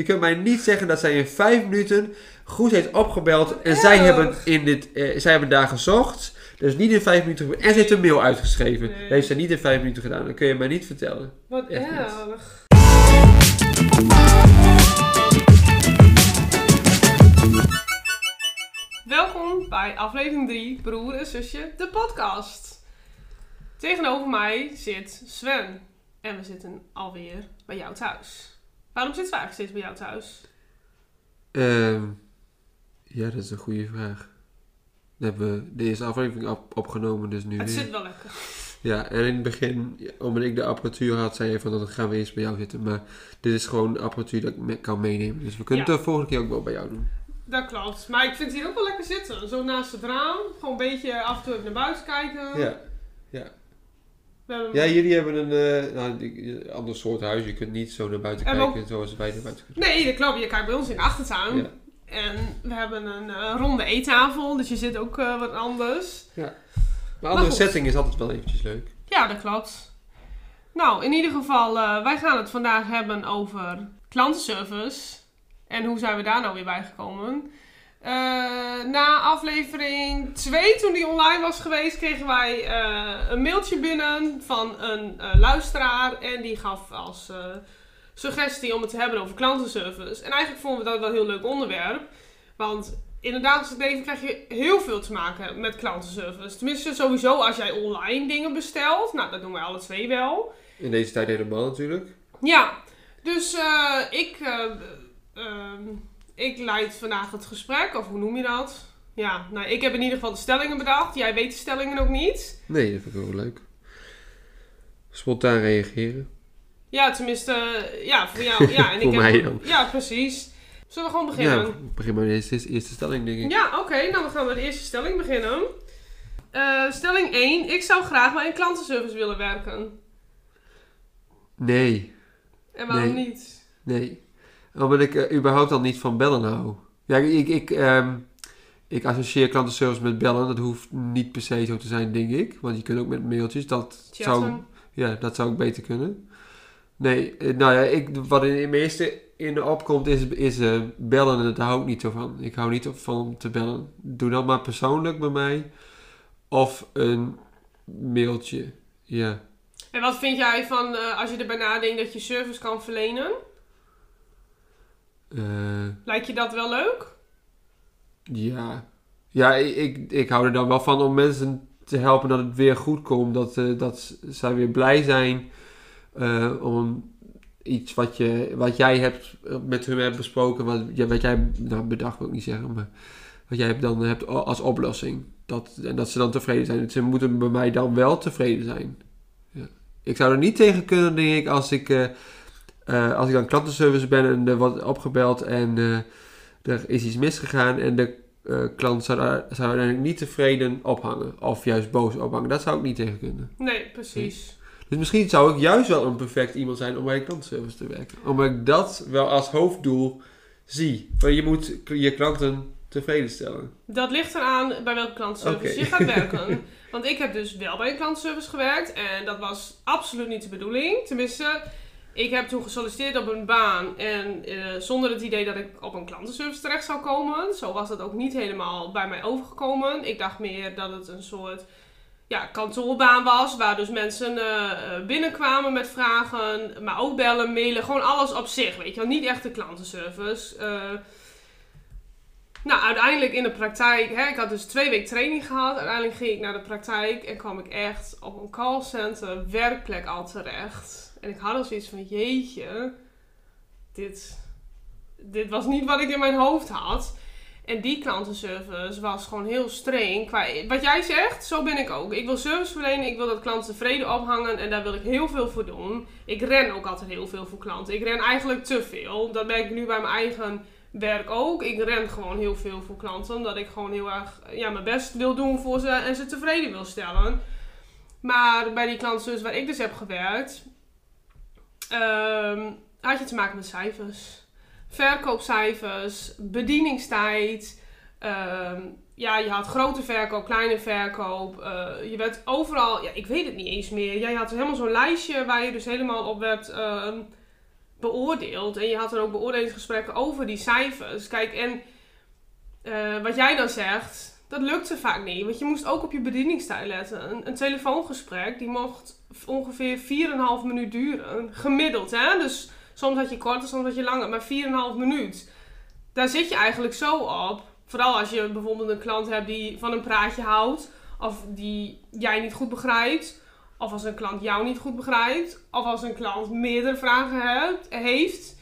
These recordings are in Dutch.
Je kunt mij niet zeggen dat zij in vijf minuten goed heeft opgebeld. En zij hebben, in dit, eh, zij hebben daar gezocht. Dus niet in vijf minuten. En ze heeft een mail uitgeschreven. Nee. Dat heeft ze niet in vijf minuten gedaan. Dat kun je mij niet vertellen. Wat Echt erg. Welkom bij aflevering 3, Broer en Zusje, de podcast. Tegenover mij zit Sven. En we zitten alweer bij jou thuis. Waarom zitten we eigenlijk steeds bij jou thuis? Ehm, ja, dat is een goede vraag. We hebben de eerste aflevering op, opgenomen, dus nu Het weer. zit wel lekker. Ja, en in het begin, ja, omdat ik de apparatuur had, zei je van dan gaan we eerst bij jou zitten. Maar dit is gewoon apparatuur dat ik me- kan meenemen. Dus we kunnen Ja. het de volgende keer ook wel bij jou doen. Dat klopt. Maar ik vind het hier ook wel lekker zitten. Zo naast het raam. Gewoon een beetje af en toe even naar buiten kijken. Ja. Hebben Ja, jullie hebben een eh, nou, die- ander soort huis. Je kunt niet zo naar buiten En kijken zoals wij naar buiten kunnen. Nee, dat klopt. Je kijkt bij ons in de achtertuin. Ja. En we hebben een eh, ronde eettafel, dus je zit ook eh, wat anders. Maar andere goed. setting is altijd wel eventjes leuk. Ja, dat klopt. Nou, in ieder geval, wij gaan het vandaag hebben over klantenservice. En hoe zijn we daar nou weer bij gekomen? Eh, na aflevering 2, toen die online was geweest, kregen wij eh, een mailtje binnen van een eh, luisteraar. En die gaf als suggestie om het te hebben over klantenservice. En eigenlijk vonden we dat wel een heel leuk onderwerp. Want in het dagelijks leven krijg je heel veel te maken met klantenservice. Tenminste, sowieso als jij online dingen bestelt. Nou, dat doen wij alle twee wel. In deze tijd helemaal natuurlijk. Ja, dus ik, ik leid vandaag het gesprek, of hoe noem je dat? Ja, nou, ik heb in ieder geval de stellingen bedacht. Jij weet de stellingen ook niet. Nee, dat vind ik wel leuk. Spontaan reageren. Ja, tenminste, ja, voor jou. Ja, en Voor ik mij heb, dan. Ja, precies. Zullen we gewoon beginnen? Ja, begin maar met de eerste, eerste stelling, denk ik. Ja, oké. nou, dan gaan we de eerste stelling beginnen. Eh, stelling 1. Ik zou graag bij een klantenservice willen werken. Nee, En waarom Nee. niet? nee. Omdat ik eh, überhaupt al niet van bellen hou. Ja, ik, ik, ehm, ik associeer klantenservice met bellen. Dat hoeft niet per se zo te zijn, denk ik. Want je kunt ook met mailtjes. Dat zou, ja, dat zou ik beter kunnen. Nee, eh, nou ja, ik, wat in, in mijn eerste in de opkomt is, is eh, bellen. En daar hou ik niet zo van. Ik hou niet van om te bellen. Doe dat maar persoonlijk bij mij. Of een mailtje. Ja. En wat vind jij van als je erbij nadenkt dat je service kan verlenen? Eh, Lijkt je dat wel leuk? Ja, ja ik, ik, ik hou er dan wel van om mensen te helpen dat het weer goed komt. Dat, eh, dat zij weer blij zijn eh, om iets wat, je, wat jij hebt met hun hebt besproken. Wat, wat jij, nou bedacht wil ik niet zeggen, maar wat jij dan hebt als oplossing. Dat, en dat ze dan tevreden zijn. Ze moeten bij mij dan wel tevreden zijn. Ja. Ik zou er niet tegen kunnen, denk ik, als ik, eh, als ik dan klantenservice ben en er wordt opgebeld en... eh, er is iets misgegaan en de eh, klant zou, daar, zou uiteindelijk niet tevreden ophangen. Of juist boos ophangen. Dat zou ik niet tegen kunnen. Nee, precies. Dus misschien zou ik juist wel een perfect iemand zijn om bij de klantenservice te werken. Omdat ik dat wel als hoofddoel zie. Want je moet je klanten tevreden stellen. Dat ligt eraan bij welke klantenservice je gaat werken. Want ik heb dus wel bij een klantenservice gewerkt. En dat was absoluut niet de bedoeling. Tenminste, ik heb toen gesolliciteerd op een baan. En eh, zonder het idee dat ik op een klantenservice terecht zou komen. Zo was dat ook niet helemaal bij mij overgekomen. Ik dacht meer dat het een soort ja, kantoorbaan was. Waar dus mensen eh, eh, binnenkwamen met vragen. Maar ook bellen, mailen. Gewoon alles op zich. Weet je wel. Niet echt de klantenservice. Nou, uiteindelijk in de praktijk, hè, ik had dus twee weken training gehad. Uiteindelijk ging ik naar de praktijk en kwam ik echt op een callcenter werkplek al terecht. En ik had al zoiets van, jeetje, dit, dit was niet wat ik in mijn hoofd had. En die klantenservice was gewoon heel streng. Qua, wat jij zegt, zo ben ik ook. Ik wil service verlenen, ik wil dat klanten tevreden ophangen en daar wil ik heel veel voor doen. Ik ren ook altijd heel veel voor klanten. Ik ren eigenlijk te veel. Dat merk ik nu bij mijn eigen werk ook. Ik ren gewoon heel veel voor klanten, omdat ik gewoon heel erg ja, mijn best wil doen voor ze en ze tevreden wil stellen. Maar bij die klantenservice waar ik dus heb gewerkt, ehm, had je te maken met cijfers. Verkoopcijfers, bedieningstijd. ehm, ja, je had grote verkoop, kleine verkoop. eh, je werd overal, ja, ik weet het niet eens meer. Jij had helemaal zo'n lijstje waar je dus helemaal op werd ehm, beoordeeld. En je had er ook beoordelingsgesprekken over die cijfers. Kijk, en eh, wat jij dan zegt, dat lukte vaak niet. Want je moest ook op je bedieningstijd letten. Een telefoongesprek, die mocht ongeveer 4,5 minuut duren. Gemiddeld, hè? Dus soms had je korter, soms had je langer. Maar 4,5 minuut. Daar zit je eigenlijk zo op. Vooral als je bijvoorbeeld een klant hebt die van een praatje houdt. Of die jij niet goed begrijpt. Of als een klant jou niet goed begrijpt. Of als een klant meerdere vragen heeft.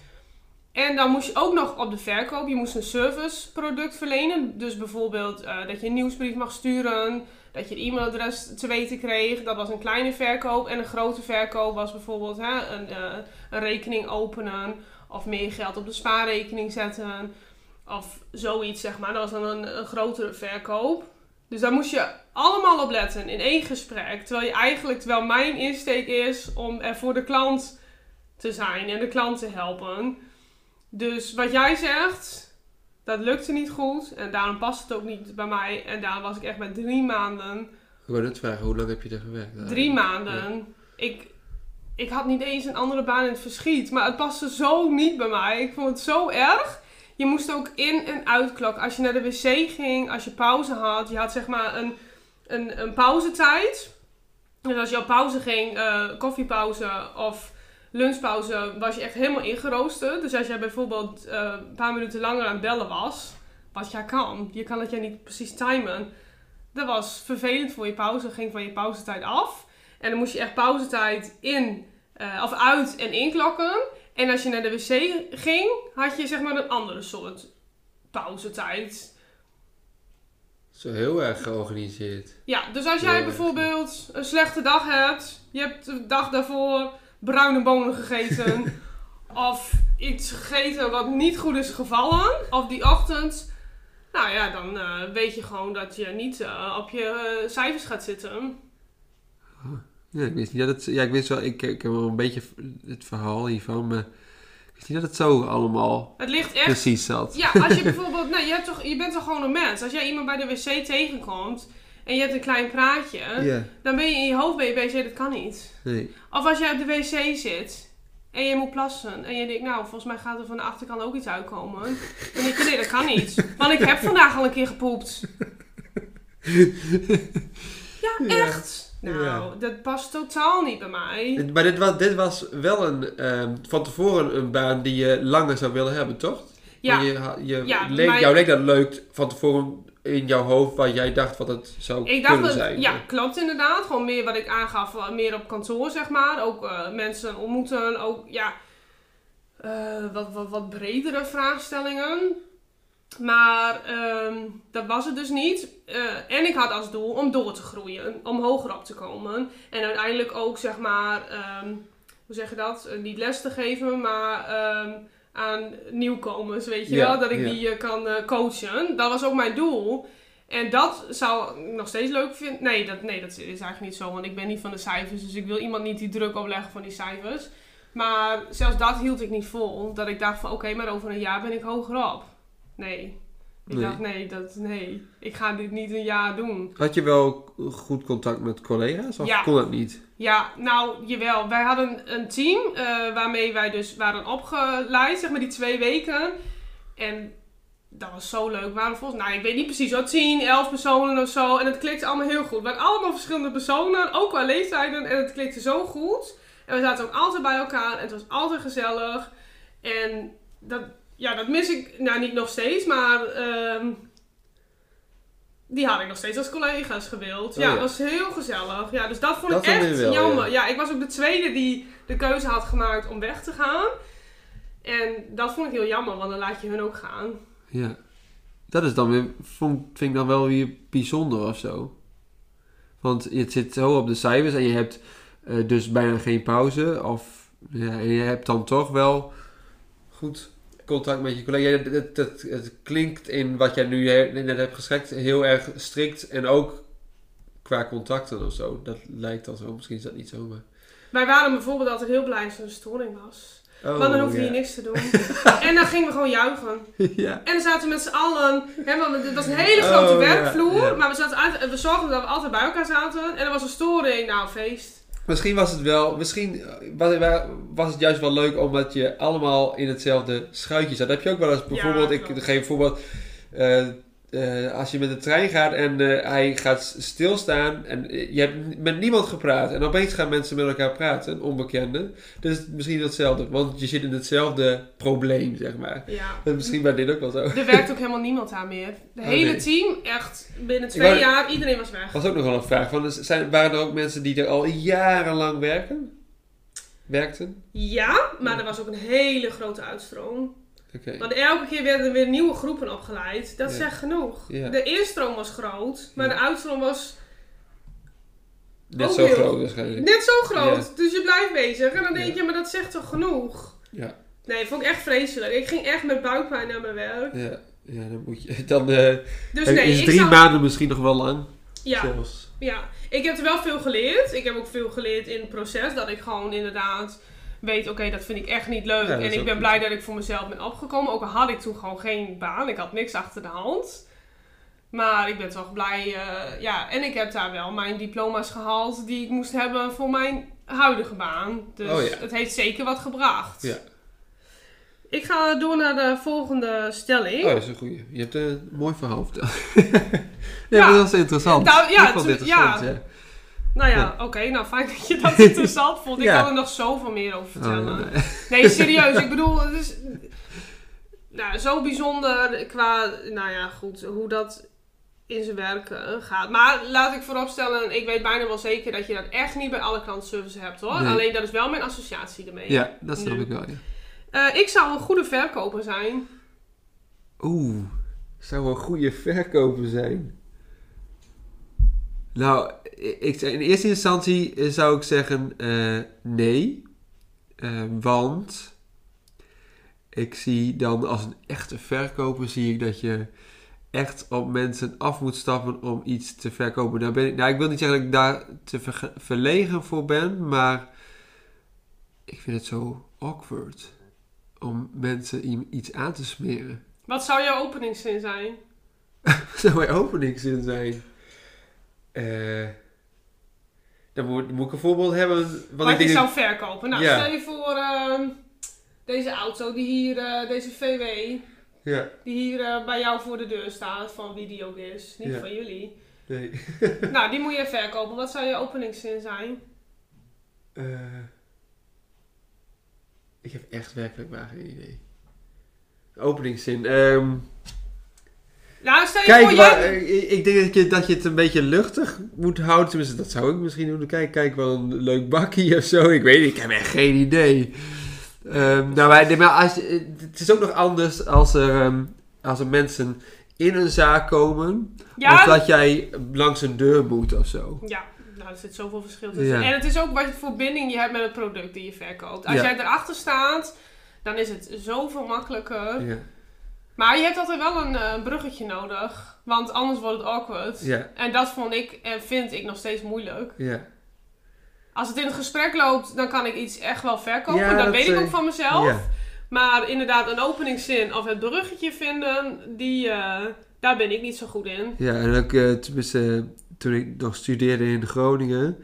En dan moest je ook nog op de verkoop. Je moest een serviceproduct verlenen. Dus bijvoorbeeld uh, dat je een nieuwsbrief mag sturen. Dat je e-mailadres te weten kreeg. Dat was een kleine verkoop. En een grote verkoop was bijvoorbeeld hè, een, uh, een rekening openen. Of meer geld op de spaarrekening zetten. Of zoiets, zeg maar. Dat was dan een, een grotere verkoop. Dus daar moest je allemaal op letten in één gesprek. Terwijl je eigenlijk, terwijl mijn insteek is om er voor de klant te zijn en de klant te helpen. Dus wat jij zegt, dat lukte niet goed. En daarom past het ook niet bij mij. En daarom was ik echt met drie maanden. Ik wou net vragen, hoe lang heb je er gewerkt? Drie maanden. Ik, ik had niet eens een andere baan in het verschiet. Maar het paste zo niet bij mij. Ik vond het zo erg. Je moest ook in- en uitklokken. Als je naar de wc ging, als je pauze had. Je had zeg maar een, een, een pauzetijd. Dus als je op pauze ging, uh, koffiepauze of lunchpauze, was je echt helemaal ingeroosterd. Dus als jij bijvoorbeeld uh, een paar minuten langer aan het bellen was, wat jij kan, je kan het jij niet precies timen. Dat was vervelend voor je pauze, ging van je pauzetijd af. En dan moest je echt pauzetijd in, uh, of uit en inklokken. En als je naar de wc ging, had je zeg maar een andere soort pauzetijd. Zo heel erg georganiseerd. Ja, dus als jij bijvoorbeeld een slechte dag hebt, je hebt de dag daarvoor bruine bonen gegeten, of iets gegeten wat niet goed is gevallen, of die ochtend, nou ja, dan uh, weet je gewoon dat je niet uh, op je uh, cijfers gaat zitten. Ja, ik wist niet dat het. Ja, ik wist wel, ik, ik heb wel een beetje het verhaal hiervan, maar ik wist niet dat het zo allemaal het ligt echt, precies zat. Ja, als je bijvoorbeeld, nou, je, hebt toch, je bent toch gewoon een mens. Als jij iemand bij de wc tegenkomt en je hebt een klein praatje, yeah. dan ben je in je hoofd ben je bezig, dat kan niet. Nee. Of als jij op de wc zit en je moet plassen en je denkt, nou, volgens mij gaat er van de achterkant ook iets uitkomen. Dan denk je, nee, dat kan niet. Want ik heb vandaag al een keer gepoept. Ja, echt. Nou, Ja. dat past totaal niet bij mij. Maar dit was, dit was wel een, ehm, van tevoren een baan die je langer zou willen hebben, toch? Ja, Je, je Ja, leek, Jou leek dat leuk van tevoren in jouw hoofd waar jij dacht wat het zou ik dacht kunnen dat, zijn. ja, klopt inderdaad. Gewoon meer wat ik aangaf, eh, meer op kantoor zeg maar. Ook eh, mensen ontmoeten, ook ja, eh, wat, wat, wat bredere vraagstellingen. Maar ehm, dat was het dus niet. En ik had als doel om door te groeien, om hoger op te komen. En uiteindelijk ook zeg maar, ehm, hoe zeg je dat? Niet les te geven, maar ehm, aan nieuwkomers, weet je Ja, wel? Dat ik ja. die eh, kan eh, coachen. Dat was ook mijn doel. En dat zou ik nog steeds leuk vinden. Nee dat, nee, dat is eigenlijk niet zo, want ik ben niet van de cijfers. Dus ik wil iemand niet die druk opleggen van die cijfers. Maar zelfs dat hield ik niet vol. Dat ik dacht van oké, maar over een jaar ben ik hogerop. Nee. Ik Nee. dacht nee, dat, nee, ik ga dit niet een jaar doen. Had je wel goed contact met collega's of Ja. kon dat niet? Ja, nou, jawel. Wij hadden een team eh, waarmee wij dus waren opgeleid, zeg maar die twee weken. En dat was zo leuk. We waren volgens nou, ik weet niet precies, hoor, 10, 11 personen of zo. En het klikte allemaal heel goed. We waren allemaal verschillende personen, ook qua leeftijden. En het klikte zo goed. En we zaten ook altijd bij elkaar. En het was altijd gezellig. En dat, ja, dat mis ik, nou niet nog steeds, maar ehm, die had ik nog steeds als collega's gewild. Oh ja, ja. het was heel gezellig. Ja, dus dat vond Dat ik echt wel, jammer. ja. Ja. ik was ook de tweede die de keuze had gemaakt om weg te gaan. En dat vond ik heel jammer, want dan laat je hun ook gaan. Ja. Dat is dan weer, vond, vind ik dan wel weer bijzonder of zo. Want het zit zo op de cijfers en je hebt eh, dus bijna geen pauze. Of ja, en je hebt dan toch wel goed contact met je collega. Het, het, het, het klinkt in wat jij nu he- net hebt geschetst heel erg strikt. En ook qua contacten of zo. Dat lijkt dan zo. Misschien is dat niet zo, maar... Wij waren bijvoorbeeld altijd heel blij als er een storing was. Oh, want dan hoefde ja. je niks te doen. en dan gingen we gewoon juichen. ja. En dan zaten we met z'n allen. Hè, want het was een hele grote Oh, werkvloer. Maar we, zaten uit, we zorgden dat we altijd bij elkaar zaten. En er was een storing. Nou, feest. Misschien was het wel, misschien was, was het juist wel leuk omdat je allemaal in hetzelfde schuitje zat. Heb je ook wel eens bijvoorbeeld, ik geef een voorbeeld, eh, als je met de trein gaat en eh, hij gaat stilstaan en eh, je hebt met niemand gepraat en opeens gaan mensen met elkaar praten, onbekenden. Dus het is misschien hetzelfde, want je zit in hetzelfde probleem, zeg maar. Ja. Dat is misschien bij dit ook wel zo. Er werkt ook helemaal niemand aan meer. De Oh, hele nee. team, echt binnen twee wou- jaar, iedereen was weg. Dat was ook nog wel een vraag. Van, zijn, waren er ook mensen die er al jarenlang werken? Werkten? Ja, maar er was ook een hele grote uitstroom. Oké. Want elke keer werden er weer nieuwe groepen opgeleid. Dat Ja. zegt genoeg. Ja. De instroom was groot, maar de uitstroom was Net zo heel- groot waarschijnlijk. net zo groot. Dus je blijft bezig. En dan denk je, maar dat zegt toch genoeg? Ja. Nee, vond ik echt vreselijk. Ik ging echt met buikpijn naar mijn werk. Ja, ja, dan moet je. Dan eh, Dus nee, is ik drie zou... maanden misschien nog wel lang. Ja, Zelfs. ja, ik heb er wel veel geleerd. Ik heb ook veel geleerd in het proces. Dat ik gewoon inderdaad weet, oké, dat vind ik echt niet leuk. Ja, en ik ben goed. blij dat ik voor mezelf ben opgekomen. Ook al had ik toen gewoon geen baan. Ik had niks achter de hand. Maar ik ben toch blij. eh, ja, en ik heb daar wel mijn diploma's gehaald die ik moest hebben voor mijn huidige baan. Dus Oh ja. het heeft zeker wat gebracht. Ja. Ik ga door naar de volgende stelling. Oh, dat is een goeie. Je hebt een mooi verhaal verteld. nee, Ja. dat is interessant. Nou, ja, ik vond toen- interessant, ja. Nou ja, oké, nou fijn dat je dat interessant vond. Ik Ja. kan er nog zoveel meer over vertellen. Oh, nee. Nee, serieus. Ik bedoel, het is nou, zo bijzonder qua, nou ja, goed, hoe dat in zijn werk gaat. Maar laat ik vooropstellen, ik weet bijna wel zeker dat je dat echt niet bij alle klantenservice hebt hoor. Nee. Alleen dat is wel mijn associatie ermee. Ja, dat snap Nu. ik wel, ja. Eh, ik zou een goede verkoper zijn. Oeh, zou een goede verkoper zijn. Nou, ik, in eerste instantie eh, zou ik zeggen eh, nee. Eh, want ik zie dan als een echte verkoper zie ik dat je echt op mensen af moet stappen om iets te verkopen. Nou, ben ik, nou ik wil niet zeggen dat ik daar te verlegen voor ben, maar ik vind het zo awkward om mensen iets aan te smeren. Wat zou jouw openingszin zijn? zou mijn openingszin zijn? Eh, dan moet, moet ik een voorbeeld hebben. Want Wat ik je zou verkopen. Nou, Ja. stel je voor ehm, deze auto die hier, eh, deze VW, ja, die hier eh, bij jou voor de deur staat, van wie die ook is, niet Ja. van jullie. nee. nou, die moet je verkopen. Wat zou je openingszin zijn? Ik heb echt werkelijk maar geen idee. Openingszin. ehm, Nou, stel je kijk, voor, jij... eh, ik denk dat je, dat je het een beetje luchtig moet houden. Tenminste, dat zou ik misschien doen. Kijk, kijk wel een leuk bakkie of zo. Ik weet niet, ik heb echt geen idee. Ehm, nou, nee, maar als, het is ook nog anders als er, ehm, als er mensen in een zaak komen. Ja, Of dat jij langs een deur moet of zo. ja, nou, er zit zoveel verschil tussen. Ja. En het is ook wat voor binding je hebt met het product die je verkoopt. Als Ja. jij erachter staat, dan is het zoveel makkelijker. Maar je hebt altijd wel een eh, bruggetje nodig, want anders wordt het awkward. Ja, En dat vond ik en vind ik nog steeds moeilijk. ja. Als het in een gesprek loopt, dan kan ik iets echt wel verkopen. Ja, dat, dat, weet ik eh, ook van mezelf. ja. Maar inderdaad, een openingszin of het bruggetje vinden, die, eh, daar ben ik niet zo goed in. Ja, en ook tenminste, toen ik nog studeerde in Groningen,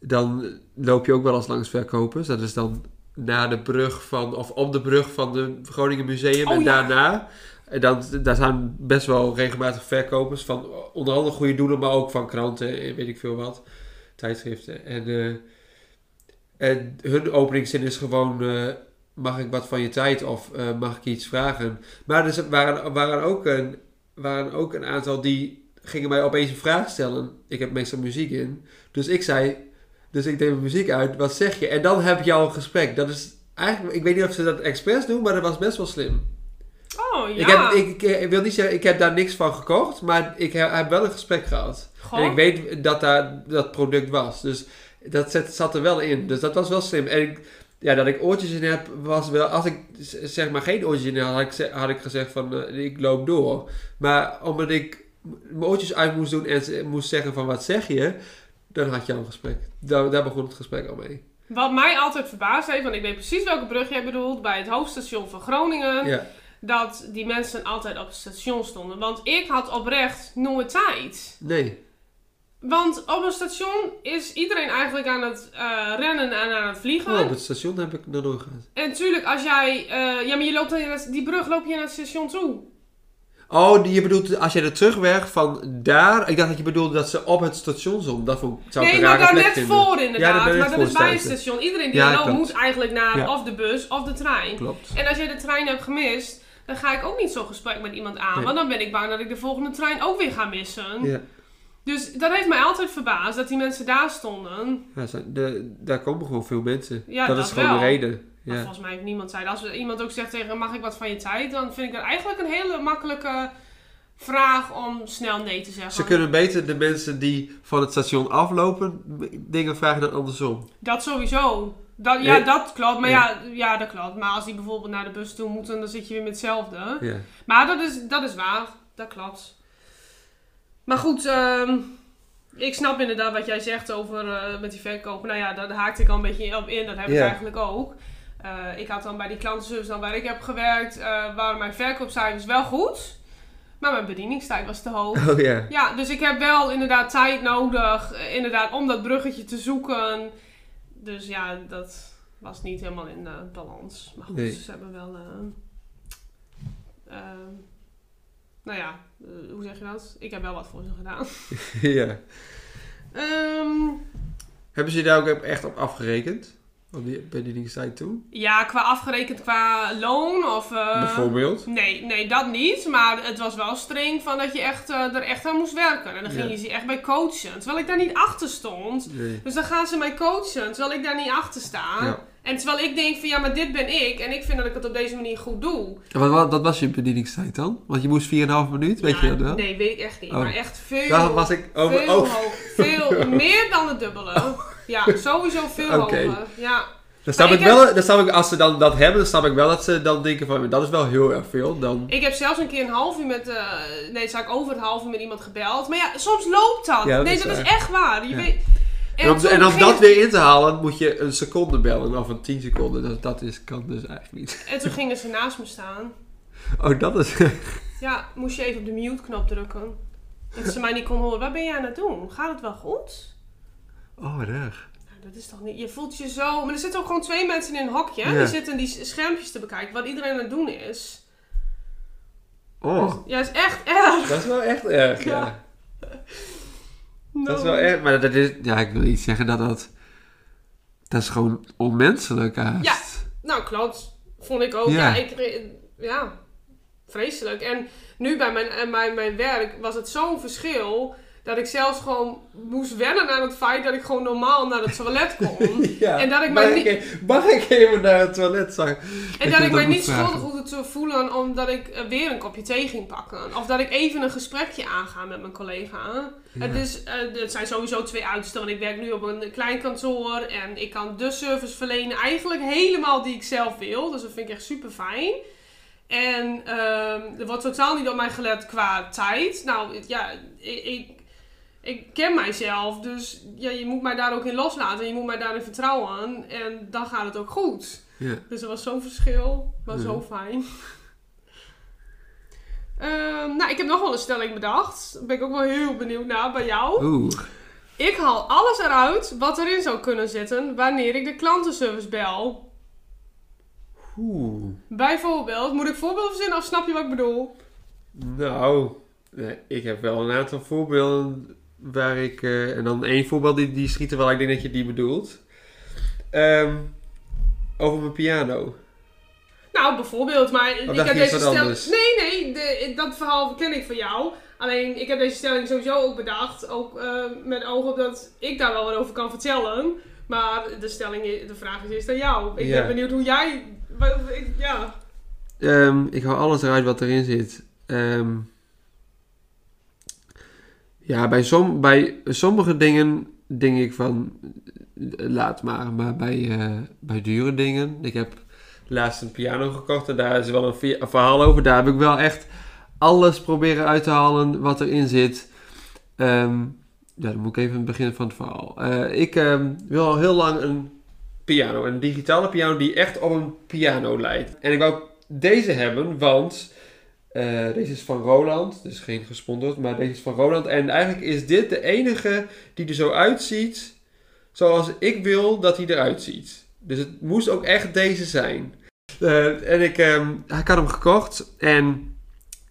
dan loop je ook wel eens langs verkopers. Dat is dan na de brug van, of op de brug van de Groningen Museum Oh, en ja. daarna. En dan, daar zijn best wel regelmatig verkopers van onder andere goede doelen, maar ook van kranten en weet ik veel wat, tijdschriften. En, eh, hun openingszin is gewoon, eh, mag ik wat van je tijd of eh, mag ik iets vragen? Maar er waren, waren, ook een, waren ook een aantal die gingen mij opeens een vraag stellen. Ik heb meestal muziek in. Dus ik zei, dus ik deed mijn muziek uit, wat zeg je? En dan heb je al een gesprek. Dat is eigenlijk, ik weet niet of ze dat expres doen, maar dat was best wel slim. Oh ja. Ik, heb, ik, ik wil niet zeggen, ik heb daar niks van gekocht, maar ik heb, heb wel een gesprek gehad. Goh. En ik weet dat daar dat product was. Dus dat zat, zat er wel in. Dus dat was wel slim. En ik, ja, dat ik oortjes in heb, was wel... Als ik zeg maar geen oortjes in had, had ik, had ik gezegd van, eh, ik loop door. Maar omdat ik mijn oortjes uit moest doen en moest zeggen van, wat zeg je? Dan had je al een gesprek. Daar, daar begon het gesprek al mee. Wat mij altijd verbaasd heeft, want ik weet precies welke brug jij bedoelt, bij het hoofdstation van Groningen, Ja, dat die mensen altijd op het station stonden. Want ik had oprecht nooit tijd. nee. Want op een station is iedereen eigenlijk aan het eh, rennen en aan het vliegen. Oh, op het station heb ik nog nooit gehad. En natuurlijk, als jij... eh, ja, maar je loopt naar die brug loop je naar het station toe. Oh, je bedoelt als je er terugweg van daar. Ik dacht dat je bedoelde dat ze op het station stond. Dat vond, zou ik nee, rare daar net vinden. voor inderdaad. maar dat is bij staan. station. Iedereen die Ja, loopt moet eigenlijk naar Ja. of de bus of de trein. Klopt. En als jij de trein hebt gemist, dan ga ik ook niet zo'n gesprek met iemand aan. Nee. Want dan ben ik bang dat ik de volgende trein ook weer ga missen. Ja. Dus dat heeft mij altijd verbaasd dat die mensen daar stonden. Ja, de, daar komen gewoon veel mensen. Ja, dat, dat is gewoon wel. de reden. Ja. volgens mij heeft niemand tijd. Als iemand ook zegt tegen mag ik wat van je tijd, dan vind ik dat eigenlijk een hele makkelijke vraag om snel nee te zeggen. Ze kunnen beter de mensen die van het station aflopen dingen vragen dan andersom. Dat sowieso. Dat, ja, Nee. dat klopt. Maar Ja. ja. Ja, dat klopt. Maar als die bijvoorbeeld naar de bus toe moeten, dan zit je weer met hetzelfde. Ja. Maar dat is, dat is waar. Dat klopt. Maar goed, ehm, ik snap inderdaad wat jij zegt over eh, met die verkoop. Nou ja, daar haakte ik al een beetje op in. Dat heb ik Ja. eigenlijk ook. Eh, ik had dan bij die klantenservice dan waar ik heb gewerkt, eh, waren mijn verkoopcijfers wel goed. Maar mijn bedieningstijd was te hoog. Oh ja. Ja, dus ik heb wel inderdaad tijd nodig, eh, inderdaad, om dat bruggetje te zoeken. Dus ja, dat was niet helemaal in eh, balans. Maar goed, Nee. ze hebben wel... eh, eh, nou ja, eh, hoe zeg je dat? Ik heb wel wat voor ze gedaan. ja. Ehm, Hebben ze daar ook echt op afgerekend? Op die bedieningstijd toen? ja, qua afgerekend qua loon of... eh, Bijvoorbeeld? Nee, nee, dat niet. Maar het was wel streng van dat je echt, eh, er echt aan moest werken. En dan ging Ja. je ze echt bij coachen. Terwijl ik daar niet achter stond. Nee. Dus dan gaan ze mij coachen, terwijl ik daar niet achter sta. Ja. En terwijl ik denk van ja, maar dit ben ik. En ik vind dat ik het op deze manier goed doe. Wat, wat, wat was je bedieningstijd dan? Want je moest 4,5 minuut, weet Ja, je dat wel? Nee, weet ik echt niet. Oh. Maar echt veel, Daar was ik over... veel Oh, hoog. Veel, meer dan het dubbele. Ja, sowieso veel hoger. Ja. dan snap ik wel, dan snap ik, als ze dan dat hebben, dan snap ik wel dat ze dan denken van, dat is wel heel erg veel. Dan, Ik heb zelfs een keer een half uur met, eh nee, zou ik over het half uur met iemand gebeld. Maar ja, soms loopt dat. Ja, dat nee, is dat is echt waar. Je Ja. weet, en om, en om dat weer in te halen, moet je een seconde bellen, of een 10 seconden. Dat, dat is, kan dus eigenlijk niet. En toen gingen ze naast me staan. Oh, dat is... Ja, moest je even op de mute-knop drukken. Dat ze mij niet kon horen. Wat ben jij aan het doen? Gaat het wel goed? Oh, wat erg. Nou, dat is toch niet... Je voelt je zo... Maar er zitten ook gewoon twee mensen in een hokje. Ja. Die zitten die schermpjes te bekijken. Wat iedereen aan het doen is. Oh, Ja, is echt erg. dat is wel echt erg, ja. Ja. Dat is wel erg, maar dat is... Ja, ik wil iets zeggen dat dat... Dat is gewoon onmenselijk haast. Ja. Nou, klopt. Vond ik ook. Ja. Ja, ik... Ja. Vreselijk. En nu bij mijn, en bij mijn werk was het zo'n verschil... Dat ik zelfs gewoon moest wennen aan het feit dat ik gewoon normaal naar het toilet kon. Ja. En dat ik mag, mij ik, e- mag ik even naar het toilet zakken? En Ik dat ik mij niet vragen. schuldig hoefde te voelen omdat ik eh, weer een kopje thee ging pakken. Of dat ik even een gesprekje aanga met mijn collega. Ja. Het, is, eh, het zijn sowieso twee uitersten, want ik werk nu op een klein kantoor. En ik kan de service verlenen eigenlijk helemaal die ik zelf wil. Dus dat vind ik echt super fijn. En ehm, er wordt totaal niet op mij gelet qua tijd. Nou, ja, ik, ik, ik ken mijzelf. Dus ja, je moet mij daar ook in loslaten. Je moet mij daarin vertrouwen. En dan gaat het ook goed. Ja. Dus er was zo'n verschil. Maar Ja. zo fijn. Ehm, nou, ik heb nog wel een stelling bedacht. Daar ben ik ook wel heel benieuwd naar bij jou. Oeh. Ik haal alles eruit wat erin zou kunnen zitten wanneer ik de klantenservice bel. Oeh. Bijvoorbeeld, moet ik voorbeelden verzinnen of snap je wat ik bedoel? Nou, nee, ik heb wel een aantal voorbeelden waar ik... eh, en dan één voorbeeld die, die schiet er wel, ik denk dat je die bedoelt. Ehm, over mijn piano. Nou, bijvoorbeeld, maar ik heb deze stelling... Nee, nee, de, dat verhaal ken ik van jou. Alleen, ik heb deze stelling sowieso ook bedacht. Ook eh, met oog op dat ik daar wel wat over kan vertellen. Maar de stelling, de vraag is eerst aan jou. Ik Ja. ben benieuwd hoe jij... wat- ik- ja. Ehm, ik hou alles eruit wat erin zit. Ehm, ja, bij, bij sommige dingen denk ik van laat maar. Maar bij, eh, bij dure dingen. Ik heb laatst een piano gekocht en daar is wel een, verhaal over. Daar heb ik wel echt alles proberen uit te halen wat erin zit. Ehm, ja, dan moet ik even beginnen van het verhaal. Eh, ik ehm, wil al heel lang een piano. Een digitale piano die echt op een piano lijkt. En ik wou deze hebben, want Eh, deze is van Roland, dus geen gesponsord, maar deze is van Roland. En eigenlijk is dit de enige die er zo uitziet zoals ik wil dat hij eruit ziet. Dus het moest ook echt deze zijn. Eh, en ik, ehm, ik had hem gekocht en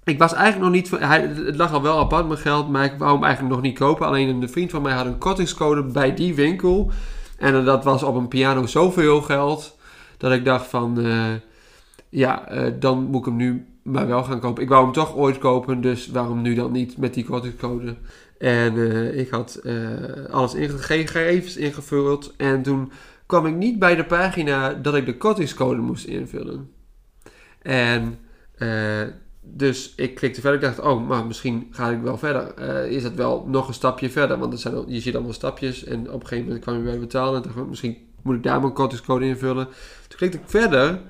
ik was eigenlijk nog niet... Hij, het lag al wel apart mijn geld, maar ik wou hem eigenlijk nog niet kopen. Alleen een vriend van mij had een kortingscode bij die winkel. En dat was op een piano zoveel geld dat ik dacht van... eh, ja, eh, dan moet ik hem nu maar wel gaan kopen. Ik wou hem toch ooit kopen, dus waarom nu dan niet met die kortingscode? En eh, ik had eh, alles gegevens ingevuld. En toen kwam ik niet bij de pagina dat ik de kortingscode moest invullen. En dus ik klikte verder. Ik dacht, oh, maar misschien ga ik wel verder. Is het wel nog een stapje verder? Want er zijn, je ziet allemaal stapjes. En op een gegeven moment kwam je bij betalen. En dacht misschien moet ik daar mijn kortingscode invullen. Toen klikte ik verder.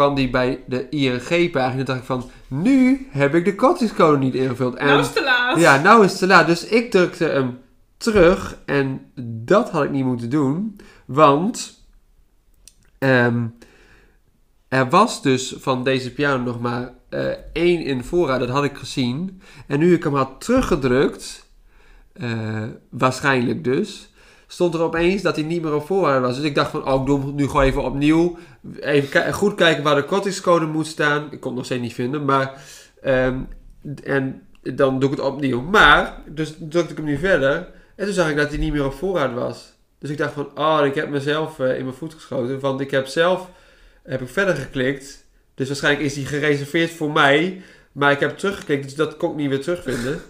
Kwam die bij de ING-pagina. dacht ik van, nu heb ik de kortingscode niet ingevuld. En Nou is het te laat. ja, nou is het te laat. Dus ik drukte hem terug. En dat had ik niet moeten doen. Want ehm, er was dus van deze piano nog maar eh, één in voorraad. Dat had ik gezien. En nu ik hem had teruggedrukt, eh, waarschijnlijk dus, stond er opeens dat hij niet meer op voorraad was. Dus ik dacht van, oh, ik doe hem nu gewoon even opnieuw. Even goed kijken waar de kortingscode moet staan. Ik kon het nog steeds niet vinden, maar... ehm, en dan doe ik het opnieuw. Maar, dus drukte ik hem nu verder. En toen zag ik dat hij niet meer op voorraad was. Dus ik dacht van, oh, ik heb mezelf eh, in mijn voet geschoten. Want ik heb zelf, heb ik verder geklikt. Dus waarschijnlijk is die gereserveerd voor mij. Maar ik heb teruggeklikt, dus dat kon ik niet weer terugvinden.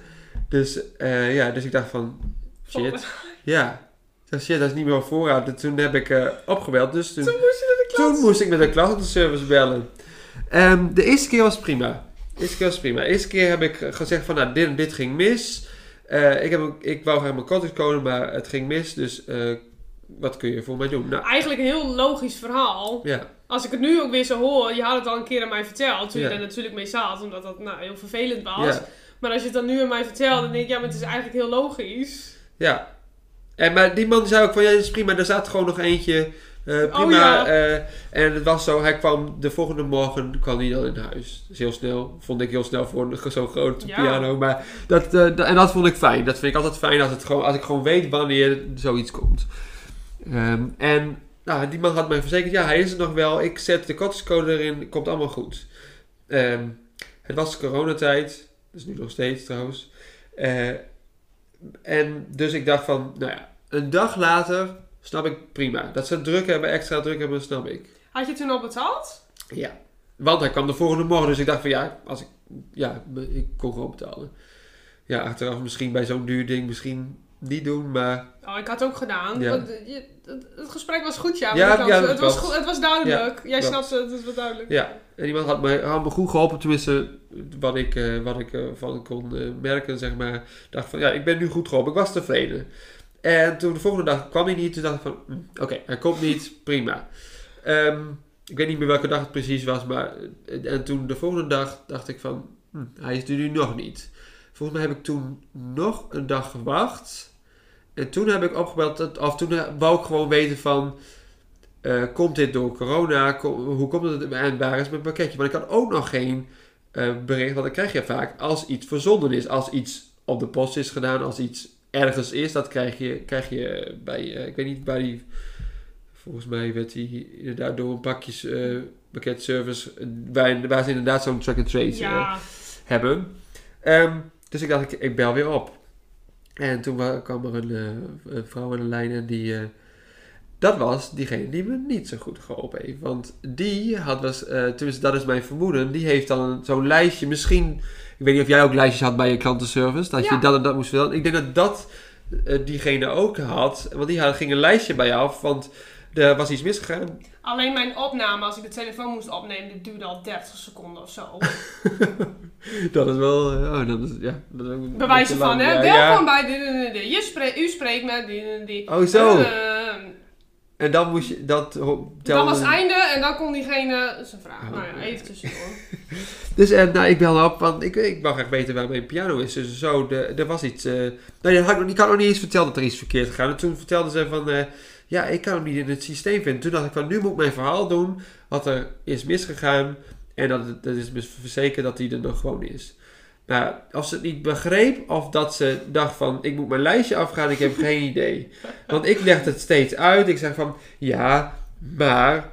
dus eh, ja, dus ik dacht van, shit. Ja. Dacht, shit, dat is niet meer op voorraad. En toen heb ik eh, opgebeld. Dus toen, Toen moest je naar de klas. toen moest ik met de klantenservice bellen. Ehm, de eerste keer was prima. De eerste keer was prima. De eerste keer heb ik gezegd van, nou, dit en dit ging mis. Eh, ik, heb, ik wou graag mijn kortingscode, maar het ging mis. Dus eh, wat kun je voor mij doen? Nou, Eigenlijk een heel logisch verhaal. ja. Als ik het nu ook weer zo hoor, je had het al een keer aan mij verteld. Toen Ja. je er natuurlijk mee zat, omdat dat nou, heel vervelend was. Ja. Maar als je het dan nu aan mij vertelt, dan denk ik, ja, maar het is eigenlijk heel logisch. Ja. En, maar die man zei ook van, ja, dat is prima. Er zat gewoon nog eentje. Eh, prima. Oh, ja. eh, en het was zo, hij kwam de volgende morgen kwam hij dan in huis. Dus heel snel. Vond ik heel snel voor zo'n grote Ja. piano. Maar dat, eh, en dat vond ik fijn. Dat vind ik altijd fijn als, het gewoon, als ik gewoon weet wanneer zoiets komt. Ehm, en nou, die man had mij verzekerd, ja, hij is er nog wel. Ik zet de kortingscode erin, komt allemaal goed. Ehm, het was coronatijd. Is nu nog steeds trouwens. En dus ik dacht van, nou ja, een dag later snap ik prima. Dat ze druk hebben, extra druk hebben, snap ik. Had je toen al betaald? Ja. Want hij kwam de volgende morgen, dus ik dacht van ja, als ik, ja, ik kon gewoon betalen. Ja, achteraf misschien bij zo'n duur ding misschien niet doen, maar Oh, ik had het ook gedaan. Ja. Eh, het, gesprek was goed, ja. Ja, het, was goed, het was duidelijk. Jij snapte het, het was duidelijk. ja. En iemand had me, had me goed geholpen, tenminste wat ik, eh, wat ik eh, van kon merken, zeg maar. Dacht van ja, ik ben nu goed geholpen, ik was tevreden. En toen de volgende dag kwam hij niet, toen dacht ik van hm, oké, hij komt niet, prima. Ehm, ik weet niet meer welke dag het precies was, maar eh, en toen de volgende dag dacht ik van hm, hij is er nu nog niet. Volgens mij heb ik toen nog een dag gewacht. En toen heb ik opgebeld, of toen eh, wou ik gewoon weten van, eh, komt dit door corona? Hoe komt het en waar is mijn pakketje? Want ik had ook nog geen eh, bericht, want dat krijg je vaak als iets verzonden is. Als iets op de post is gedaan, als iets ergens is, dat krijg je, krijg je bij, eh, ik weet niet, bij die, volgens mij werd die inderdaad door een pakjes eh pakketservice, eh, waar, waar ze inderdaad zo'n track and trace eh, Ja. hebben. Ehm, dus ik dacht, ik, ik bel weer op. En toen wa- kwam er een, eh, een vrouw aan de lijn en die... eh, dat was diegene die me niet zo goed geholpen heeft. Want die had was, eh tenminste dat is mijn vermoeden, die heeft dan zo'n lijstje. Misschien, ik weet niet of jij ook lijstjes had bij je klantenservice, dat Ja. je dat en dat moest vertellen. Ik denk dat dat eh, diegene ook had, want die had, ging een lijstje bij je af, want er was iets misgegaan. Alleen mijn opname, als ik de telefoon moest opnemen, die duurde al 30 seconden of zo. Dat is wel, eh, oh, dat is, ja. Dat is ook een Bewijzen van, hè? ja, Welkom ja. bij dit en dit. Je spreekt, u spreekt met die die. Oh, zo. Eh, En dan moest je, dat telde- was het einde en dan kon diegene zijn vraag. Oh, nou ja, even tussendoor. Dus eh, nou, ik belde op, want ik, ik wou graag weten waar mijn piano is. Dus zo, de, er was iets... eh nou, dat had ik, nog- ik had nog niet eens verteld dat er iets verkeerd gegaan. En toen vertelden ze van... eh, ja, ik kan hem niet in het systeem vinden. Toen dacht ik van, nu moet ik mijn verhaal doen. Wat er is misgegaan. En dat, dat is me verzekerd dat die er nog gewoon is. Nou, of ze het niet begreep of dat ze dacht van, ik moet mijn lijstje afgaan, ik heb geen idee. Want ik legde het steeds uit. Ik zeg van, ja, maar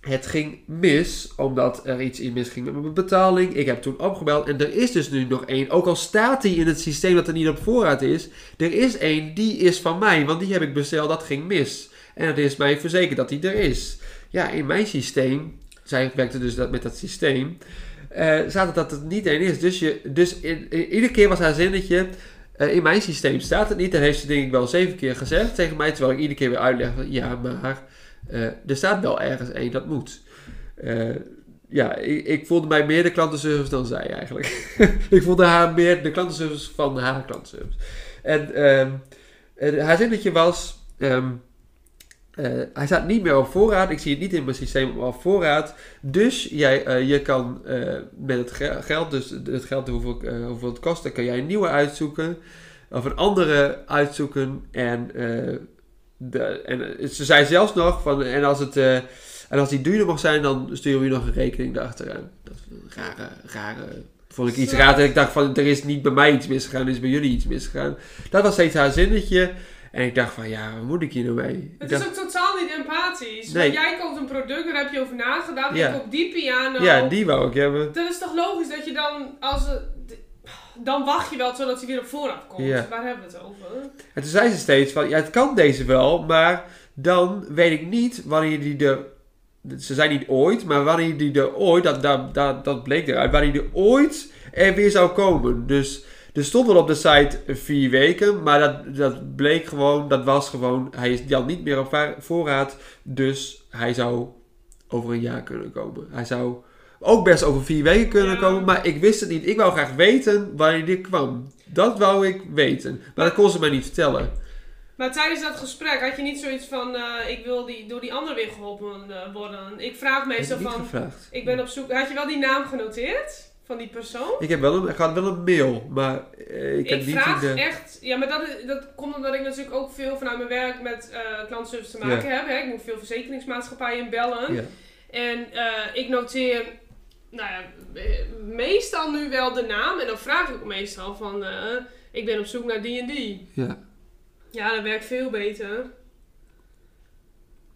het ging mis, omdat er iets in misging met mijn betaling. Ik heb toen opgebeld en er is dus nu nog één. Ook al staat die in het systeem dat er niet op voorraad is, er is één, die is van mij, want die heb ik besteld, dat ging mis. En het is mij verzekerd dat die er is. Ja, in mijn systeem, zij werkte dus dat, met dat systeem, eh staat dat het niet één is. Dus, je, dus in, iedere keer was haar zinnetje, eh, in mijn systeem staat het niet. Dat heeft ze denk ik wel zeven keer gezegd tegen mij, terwijl ik iedere keer weer uitleg, van, ja, maar eh, er staat wel ergens één, dat moet. Ja, ik, ik voelde mij meer de klantenservice dan zij eigenlijk. ik voelde haar meer de klantenservice van haar klantenservice. En ehm, eh, haar zinnetje was... ehm, eh, hij staat niet meer op voorraad. Ik zie het niet in mijn systeem op voorraad. Dus jij, eh, je kan eh, met het ge- geld, dus het geld hoeveel, hoeveel het kost, dan kan jij een nieuwe uitzoeken. Of een andere uitzoeken. En, de, en ze zei zelfs nog van, en als het... en als die duurder mag zijn, dan sturen we je nog een rekening erachteraan. Dat is een rare, rare... Vond ik iets raar. Dat ik dacht van, er is niet bij mij iets misgegaan, er is bij jullie iets misgegaan. Dat was steeds haar zinnetje. En ik dacht van, ja, wat moet ik hier nou mee? Ik Het dacht, is ook totaal niet empathisch. Nee. Want jij koopt een product, daar heb je over nagedacht. Ja. Ik koop die piano. ja, die wou ik hebben. Dan is toch logisch dat je dan, als dan wacht je wel totdat hij weer op voorraad komt. Ja. Waar hebben we het over? En toen zei ze steeds van, ja, het kan deze wel, maar dan weet ik niet wanneer die er... Ze zei niet ooit, maar wanneer die er ooit, dat, dat, dat, dat bleek eruit, wanneer die er ooit er weer zou komen. Dus er stond wel op de site vier weken, maar dat, dat bleek gewoon, dat was gewoon, hij is dan niet meer op voorraad, dus hij zou over een jaar kunnen komen. Hij zou ook best over vier weken kunnen Ja. komen, maar ik wist het niet. Ik wou graag weten wanneer die kwam. Dat wou ik weten, maar dat kon ze mij niet vertellen. Maar tijdens dat gesprek had je niet zoiets van, eh, ik wil die, door die ander weer geholpen eh, worden. Ik vraag meestal van, gevraagd. ik ben op zoek, had je wel die naam genoteerd? Van die persoon? Ik, heb wel een, ik had wel een mail, maar eh, ik Ik, heb niet vraag in de... echt, ja, maar dat, dat komt omdat ik natuurlijk ook veel vanuit mijn werk met eh klantenservice te maken heb. Hè. Ik moet veel verzekeringsmaatschappijen bellen. Ja. En eh, ik noteer, nou ja, meestal nu wel de naam. En dan vraag ik meestal van, ik ben op zoek naar die en die. Ja. Ja, dat werkt veel beter.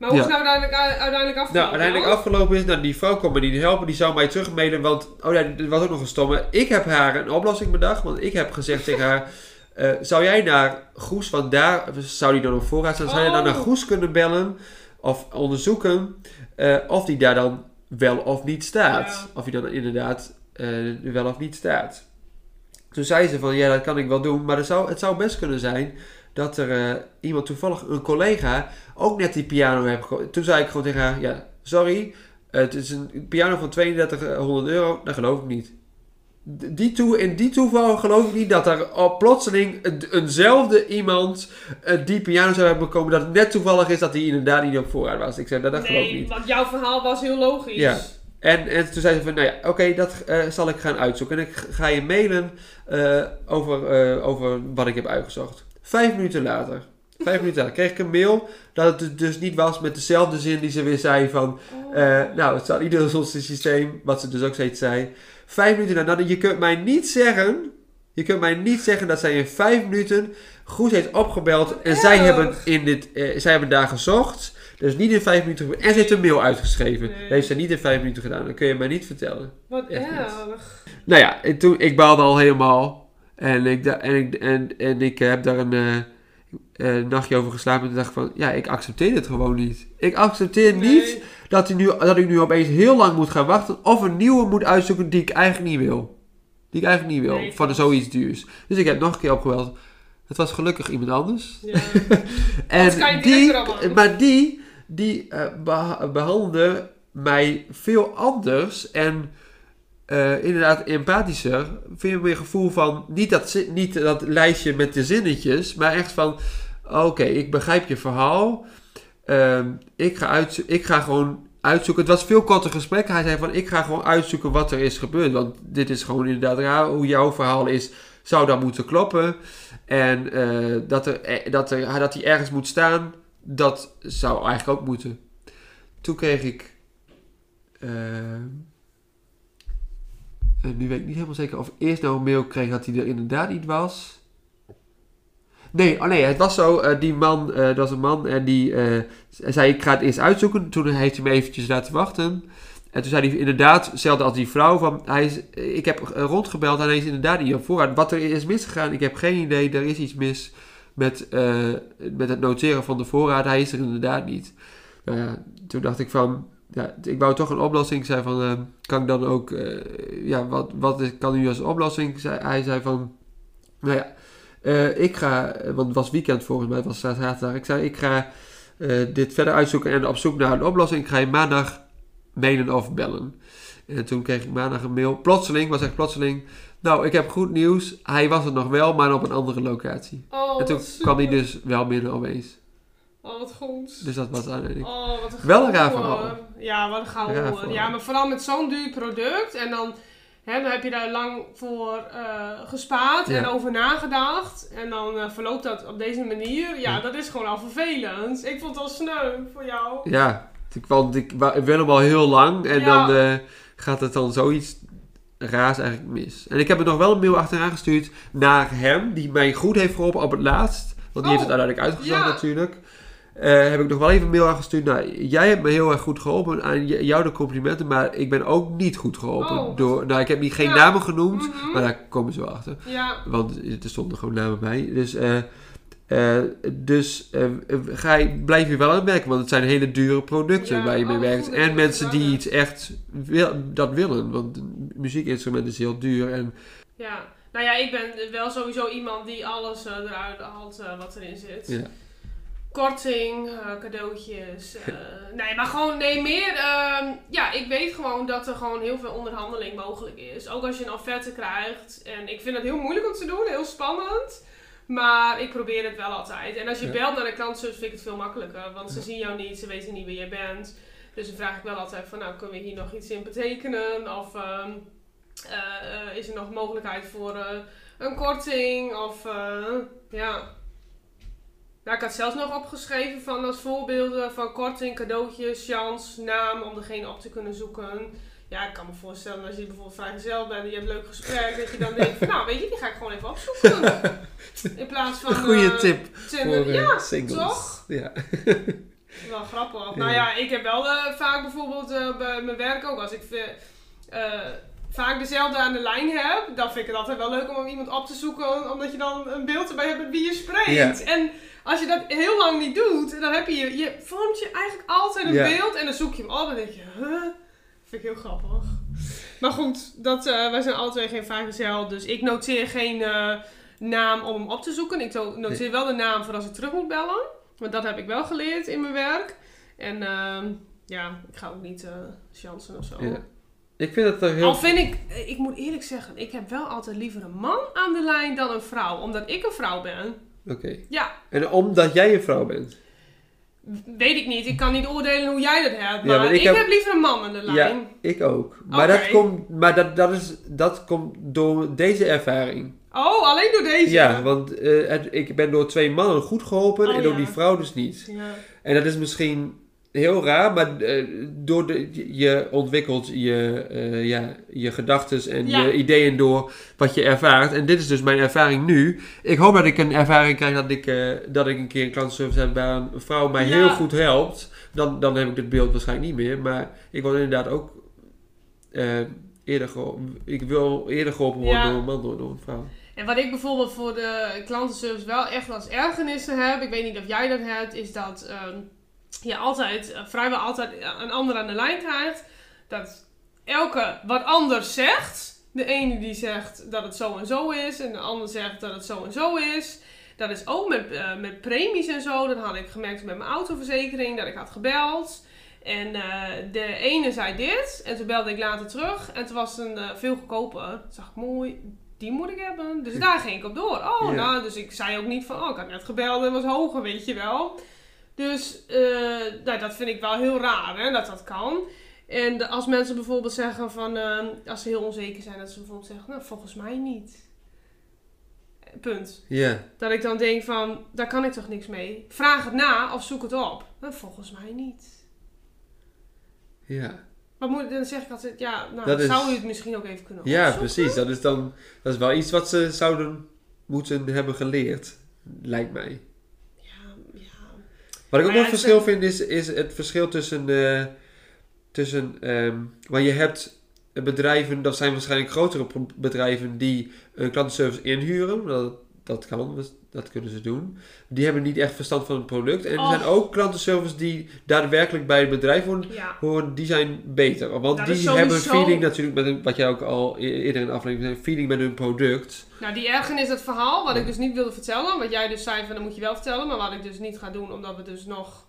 Maar hoe Ja. is het nou uiteindelijk, uiteindelijk afgelopen? Nou, uiteindelijk afgelopen is, nou, die vrouw kon me niet helpen, die zou mij terugmailen, want, oh ja, er was ook nog een stomme. Ik heb haar een oplossing bedacht, want ik heb gezegd tegen haar, eh, zou jij naar Goes, want daar zou die dan op voorraad staan, zou je dan Oh. naar Goes kunnen bellen, of onderzoeken, eh, of die daar dan wel of niet staat. Ja. Of die dan inderdaad eh, wel of niet staat. Toen zei ze van, ja, dat kan ik wel doen, maar het zou, het zou best kunnen zijn dat er eh, iemand toevallig, een collega, ook net die piano heeft gekocht. Toen zei ik gewoon tegen haar, ja, sorry, het is een piano van 3200 euro, dat geloof ik niet. Die toe, in die toeval geloof ik niet dat er op plotseling een- eenzelfde iemand eh, die piano zou hebben bekomen. Dat het net toevallig is dat die inderdaad niet op voorraad was. Ik zei, dat, dat geloof ik Nee, niet. want jouw verhaal was heel logisch. Ja. En, en toen zei ze van, nou ja, oké, dat eh, zal ik gaan uitzoeken. En ik ga je mailen over, over wat ik heb uitgezocht. Vijf minuten later, vijf minuten later, kreeg ik een mail dat het dus niet was met dezelfde zin die ze weer zei van... Oh. eh, nou, het staat niet in ons systeem, wat ze dus ook steeds zei. Vijf minuten later, nou, je kunt mij niet zeggen... Je kunt mij niet zeggen dat zij in vijf minuten Goes heeft opgebeld en zij hebben, in dit, eh, zij hebben daar gezocht. Dus niet in vijf minuten. En ze heeft een mail uitgeschreven. Nee. Dat heeft ze niet in vijf minuten gedaan. Dat kun je mij niet vertellen. Wat erg. Nou ja, en toen, ik baalde al helemaal. En ik, en ik, en, en ik heb daar een, eh, een nachtje over geslapen. En dacht ik van, ja, ik accepteer dit gewoon niet. Ik accepteer niet dat, hij nu, dat ik nu opeens heel lang moet gaan wachten. Of een nieuwe moet uitzoeken die ik eigenlijk niet wil. Die ik eigenlijk niet wil. Nee, van zoiets duurs. Dus ik heb nog een keer opgebeld. Het was gelukkig iemand anders. Ja. En kan je die, aan. maar die, die eh, beha- behandelde mij veel anders en eh, inderdaad empathischer. Veel meer gevoel van, niet dat, niet dat lijstje met de zinnetjes, maar echt van, oké, ik begrijp je verhaal. Ehm, ik, ga uitzo- ik ga gewoon uitzoeken. Het was veel korter gesprek. Hij zei van, ik ga gewoon uitzoeken wat er is gebeurd. Want dit is gewoon inderdaad raar. Hoe jouw verhaal is, zou dan moeten kloppen. En eh, dat, er, eh, dat, er, dat hij ergens moet staan, dat zou eigenlijk ook moeten. Toen kreeg ik... eh, En nu weet ik niet helemaal zeker of eerst nou een mail kreeg dat hij er inderdaad niet was. Nee, oh nee, het was zo, eh, die man, eh, dat was een man en die eh, zei ik ga het eerst uitzoeken. Toen heeft hij me eventjes laten wachten. En toen zei hij inderdaad, hetzelfde als die vrouw, van hij ik heb eh, rondgebeld en hij is inderdaad niet op voorraad. Wat er is misgegaan, ik heb geen idee, er is iets mis met, eh, met het noteren van de voorraad. Hij is er inderdaad niet. Toen dacht ik van, ja, ik wou toch een oplossing. Ik zei van, eh, kan ik dan ook, eh, ja, wat, wat is- kan u als oplossing? Zei, hij zei van, nou ja, eh, ik ga, want het was weekend volgens mij, het was zaterdag. Ik zei, ik ga dit verder uitzoeken en op zoek naar een oplossing. Ik ga je maandag mailen of bellen. En toen kreeg ik maandag een mail, plotseling, was echt plotseling. Nou, ik heb goed nieuws. Hij was er nog wel, maar op een andere locatie. Oh, en toen kwam hij dus wel binnen opeens. Oh, wat goed. Dus dat was uiteindelijk. Oh, wat een Wel een raar verhaal. Ja, wat een gouden. Raar hoor. verhaal. Ja, maar vooral met zo'n duur product. En dan, hè, dan heb je daar lang voor eh, gespaard en Ja. over nagedacht. En dan eh, verloopt dat op deze manier. Ja, Ja. dat is gewoon al vervelend. Ik vond het al sneu voor jou. Ja, ik, want ik ik wil hem al heel lang en Ja. dan eh, gaat het dan zoiets raars eigenlijk mis. En ik heb er nog wel een mail achteraan gestuurd naar hem, die mij goed heeft geholpen op het laatst. Want die Oh, heeft het uiteindelijk uitgezocht ja. natuurlijk. Eh, heb ik nog wel even een mail aangestuurd. Nou, jij hebt me heel erg goed geholpen. Aan jou de complimenten. Maar ik ben ook niet goed geholpen. Oh. Door, nou, ik heb niet, geen Ja. namen genoemd. Mhm. Maar daar komen ze wel achter. Ja, Want er stonden gewoon namen bij. Dus, eh, eh, dus ga je, blijf je wel aan het werken. Want het zijn hele dure producten Ja, waar je mee oh, werkt. En mensen die iets echt wil, dat willen. Want een muziekinstrument is heel duur. En ja. Nou ja, ik ben wel sowieso iemand die alles eruit haalt wat erin zit. ja. Korting, eh, cadeautjes. eh, nee, maar gewoon, nee, meer. ehm, ja, ik weet gewoon dat er gewoon heel veel onderhandeling mogelijk is. Ook als je een offerte krijgt. En ik vind het heel moeilijk om te doen, heel spannend. Maar ik probeer het wel altijd. En als je Ja. belt naar de klantservice vind ik het veel makkelijker. Want ze zien jou niet, ze weten niet wie jij bent. Dus dan vraag ik wel altijd van, nou, kunnen we hier nog iets in betekenen? Of ehm, eh, is er nog mogelijkheid voor een korting? Of, ja... Nou, ik had zelfs nog opgeschreven van als voorbeelden van korting, cadeautjes, chance, naam, om degene op te kunnen zoeken. Ja, ik kan me voorstellen als je bijvoorbeeld vrijgezel bent en je hebt een leuk gesprek, dat je dan denkt van, nou weet je, die ga ik gewoon even opzoeken. In plaats van... Een goede eh, tip Tinder. voor eh, ja, singles. toch? Ja. wel grappig. Ja. Nou ja, ik heb wel eh, vaak bijvoorbeeld bij mijn werk ook, als ik vaak dezelfde aan de lijn heb, dan vind ik het altijd wel leuk om iemand op te zoeken, omdat je dan een beeld erbij hebt met wie je spreekt. Ja. En als je dat heel lang niet doet, dan heb je, je vormt je eigenlijk altijd een beeld en dan zoek je hem op en dan denk je, huh? Vind ik heel grappig. Maar goed, dat, eh, wij zijn alle twee geen vrijgezel, dus ik noteer geen eh, naam om hem op te zoeken. Ik noteer wel de naam voor als ik terug moet bellen. Want dat heb ik wel geleerd in mijn werk. En ehm, ja, ik ga ook niet eh chansen of zo. Ik vind het er heel... Al vind ik, eh, ik moet eerlijk zeggen, ik heb wel altijd liever een man aan de lijn dan een vrouw. Omdat ik een vrouw ben. Oké. Ja, En omdat jij een vrouw bent. weet ik niet. Ik kan niet oordelen hoe jij dat hebt. Ja, Maar, ik ik, heb- heb... liever een man aan de lijn. Ja, ik ook. Maar, dat, komt, maar dat, dat, is, dat komt door deze ervaring. Oh, alleen door deze? Ja, want eh, het- ik ben door twee mannen goed geholpen Oh, en door ja. die vrouw dus niet. Ja. En dat is misschien heel raar, maar eh, door de, je ontwikkelt je, eh, ja, je gedachten en Ja. je ideeën door wat je ervaart. En dit is dus mijn ervaring nu. Ik hoop dat ik een ervaring krijg dat ik, eh, dat ik een keer een klantenservice heb waar een vrouw mij Ja. heel goed helpt. Dan, dan heb ik dit beeld waarschijnlijk niet meer. Maar ik word inderdaad ook eerder geholpen. Ik wil eerder geholpen worden Ja. door een man dan door een vrouw. En wat ik bijvoorbeeld voor de klantenservice wel echt als ergernissen heb, ik weet niet of jij dat hebt, is dat ehm, je altijd, eh, vrijwel altijd een ander aan de lijn krijgt. Dat elke wat anders zegt. De ene die zegt dat het zo en zo is, en de ander zegt dat het zo en zo is. Dat is ook met, eh, met premies en zo. Dat had ik gemerkt met mijn autoverzekering, dat ik had gebeld. En eh, de ene zei dit, en toen belde ik later terug. En toen was het een eh, veel goedkoper. Toen zag ik, mooi, die moet ik hebben. Dus daar ging ik op door. Oh, nou, dus ik zei ook niet van, oh, ik had net gebeld en was hoger, weet je wel. Dus eh, nou, dat vind ik wel heel raar, hè, dat dat kan. En de- als mensen bijvoorbeeld zeggen van, eh, als ze heel onzeker zijn, dat ze bijvoorbeeld zeggen, nou, volgens mij niet. Punt. Ja, Dat ik dan denk van, daar kan ik toch niks mee. Vraag het na of zoek het op. Nou, volgens mij niet. ja. Maar moet, dan zeg ik altijd, ja, nou, Dat is- zou u het misschien ook even kunnen Ja, opzoeken? precies. Dat is dan dat is wel iets wat ze zouden moeten hebben geleerd, lijkt mij. Wat ik ook nog verschil vind, is, is het verschil tussen. eh tussen ehm, waar je hebt bedrijven, dat zijn waarschijnlijk grotere bedrijven die een klantenservice inhuren. Dat, dat kan, dat kunnen ze doen. Die hebben niet echt verstand van het product. En er zijn ook klantenservice die daadwerkelijk bij het bedrijf horen, ja. horen die zijn beter. Want Nou, dat die hebben een sowieso- feeling natuurlijk, met hun, wat jij ook al e- eerder in de aflevering zei, feeling met hun product. Nou, die ergernis, het verhaal, wat ik dus niet wilde vertellen. Wat jij dus zei van, dat moet je wel vertellen. Maar wat ik dus niet ga doen, omdat we dus nog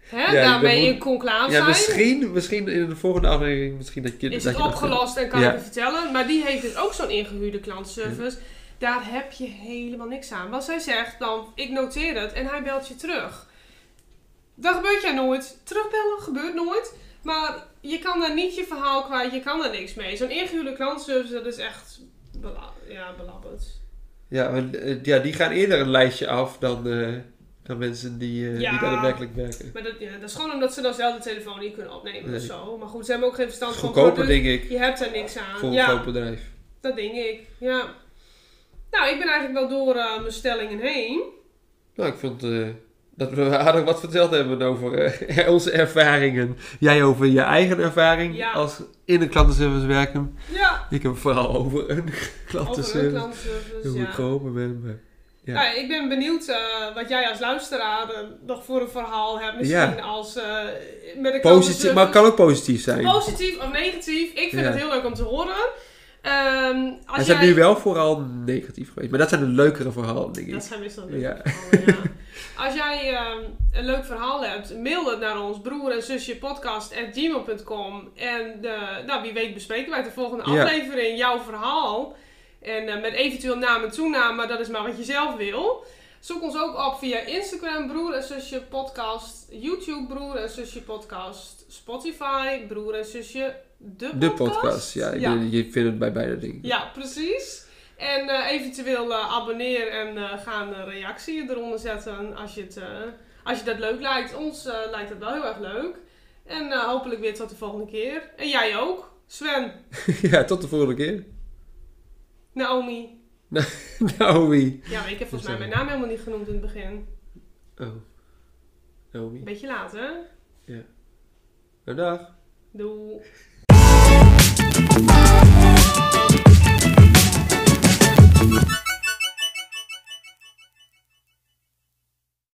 hè, Ja, daarmee in conclave Ja, zijn. misschien, misschien in de volgende aflevering, misschien dat je is dat het je opgelost en kan Ja. ik het vertellen. Maar die heeft dus ook zo'n ingehuurde klantenservice. Daar heb je helemaal niks aan. Wat zij zegt dan, ik noteer het en hij belt je terug. Dat gebeurt jij nooit. Terugbellen gebeurt nooit. Maar je kan daar niet je verhaal kwijt, je kan daar niks mee. Zo'n ingehuurde klantenservice, dat is echt bela ja, belabberd. Ja, maar, eh, ja, die gaan eerder een lijstje af dan, eh, dan mensen die, eh Ja. die daadwerkelijk werken. Maar dat, ja, dat is gewoon omdat ze dan zelf de telefoon niet kunnen opnemen Nee. of zo. Maar goed, ze hebben ook geen verstand van Goedkoper, denk ik, Je hebt er niks aan. voor een ja. groot bedrijf. Dat denk ik, ja. Nou, ik ben eigenlijk wel door eh, mijn stellingen heen. Nou, ik vond eh, dat we aardig wat verteld hebben over eh, onze ervaringen. Jij over je eigen ervaring Ja. als in een klantenservice werken. Ja, Ik heb vooral over een over een klantenservice. klantenservice, Hoe ik ja. geholpen ben. maar- Ja. Ja, ik ben benieuwd wat jij als luisteraar nog voor een verhaal hebt. Misschien als met een Positief, maar het kan ook positief zijn. Positief of negatief. Ik vind het heel leuk om te horen. Ehm als Hij zijn jij... nu wel vooral negatief geweest. Maar dat zijn de leukere verhalen, denk ik. Dat zijn meestal Ja. leuke verhalen, ja. Als jij ehm, een leuk verhaal hebt, mail het naar ons broer en zusje podcast@gmail.com en de, nou, wie weet bespreken wij de volgende Ja. aflevering jouw verhaal. En eh, met eventueel naam en toename, maar dat is maar wat je zelf wil. Zoek ons ook op via Instagram, broer en zusje podcast, YouTube, broer en zusje podcast, Spotify, broer en zusje de podcast. De podcast, ja. Ja. Je vindt het bij beide dingen. Ja, precies. En eh, eventueel eh, abonneer en eh, ga een reactie eronder zetten als je, het, als je dat leuk lijkt. Ons lijkt het wel heel erg leuk. En hopelijk weer tot de volgende keer. En jij ook. Sven, ja, tot de volgende keer. Naomi. Naomi. Ja, maar ik heb volgens mij mijn naam helemaal niet genoemd in het begin. Oh. Naomi. Beetje laat, hè? Nou, dag. Doei. We'll be right.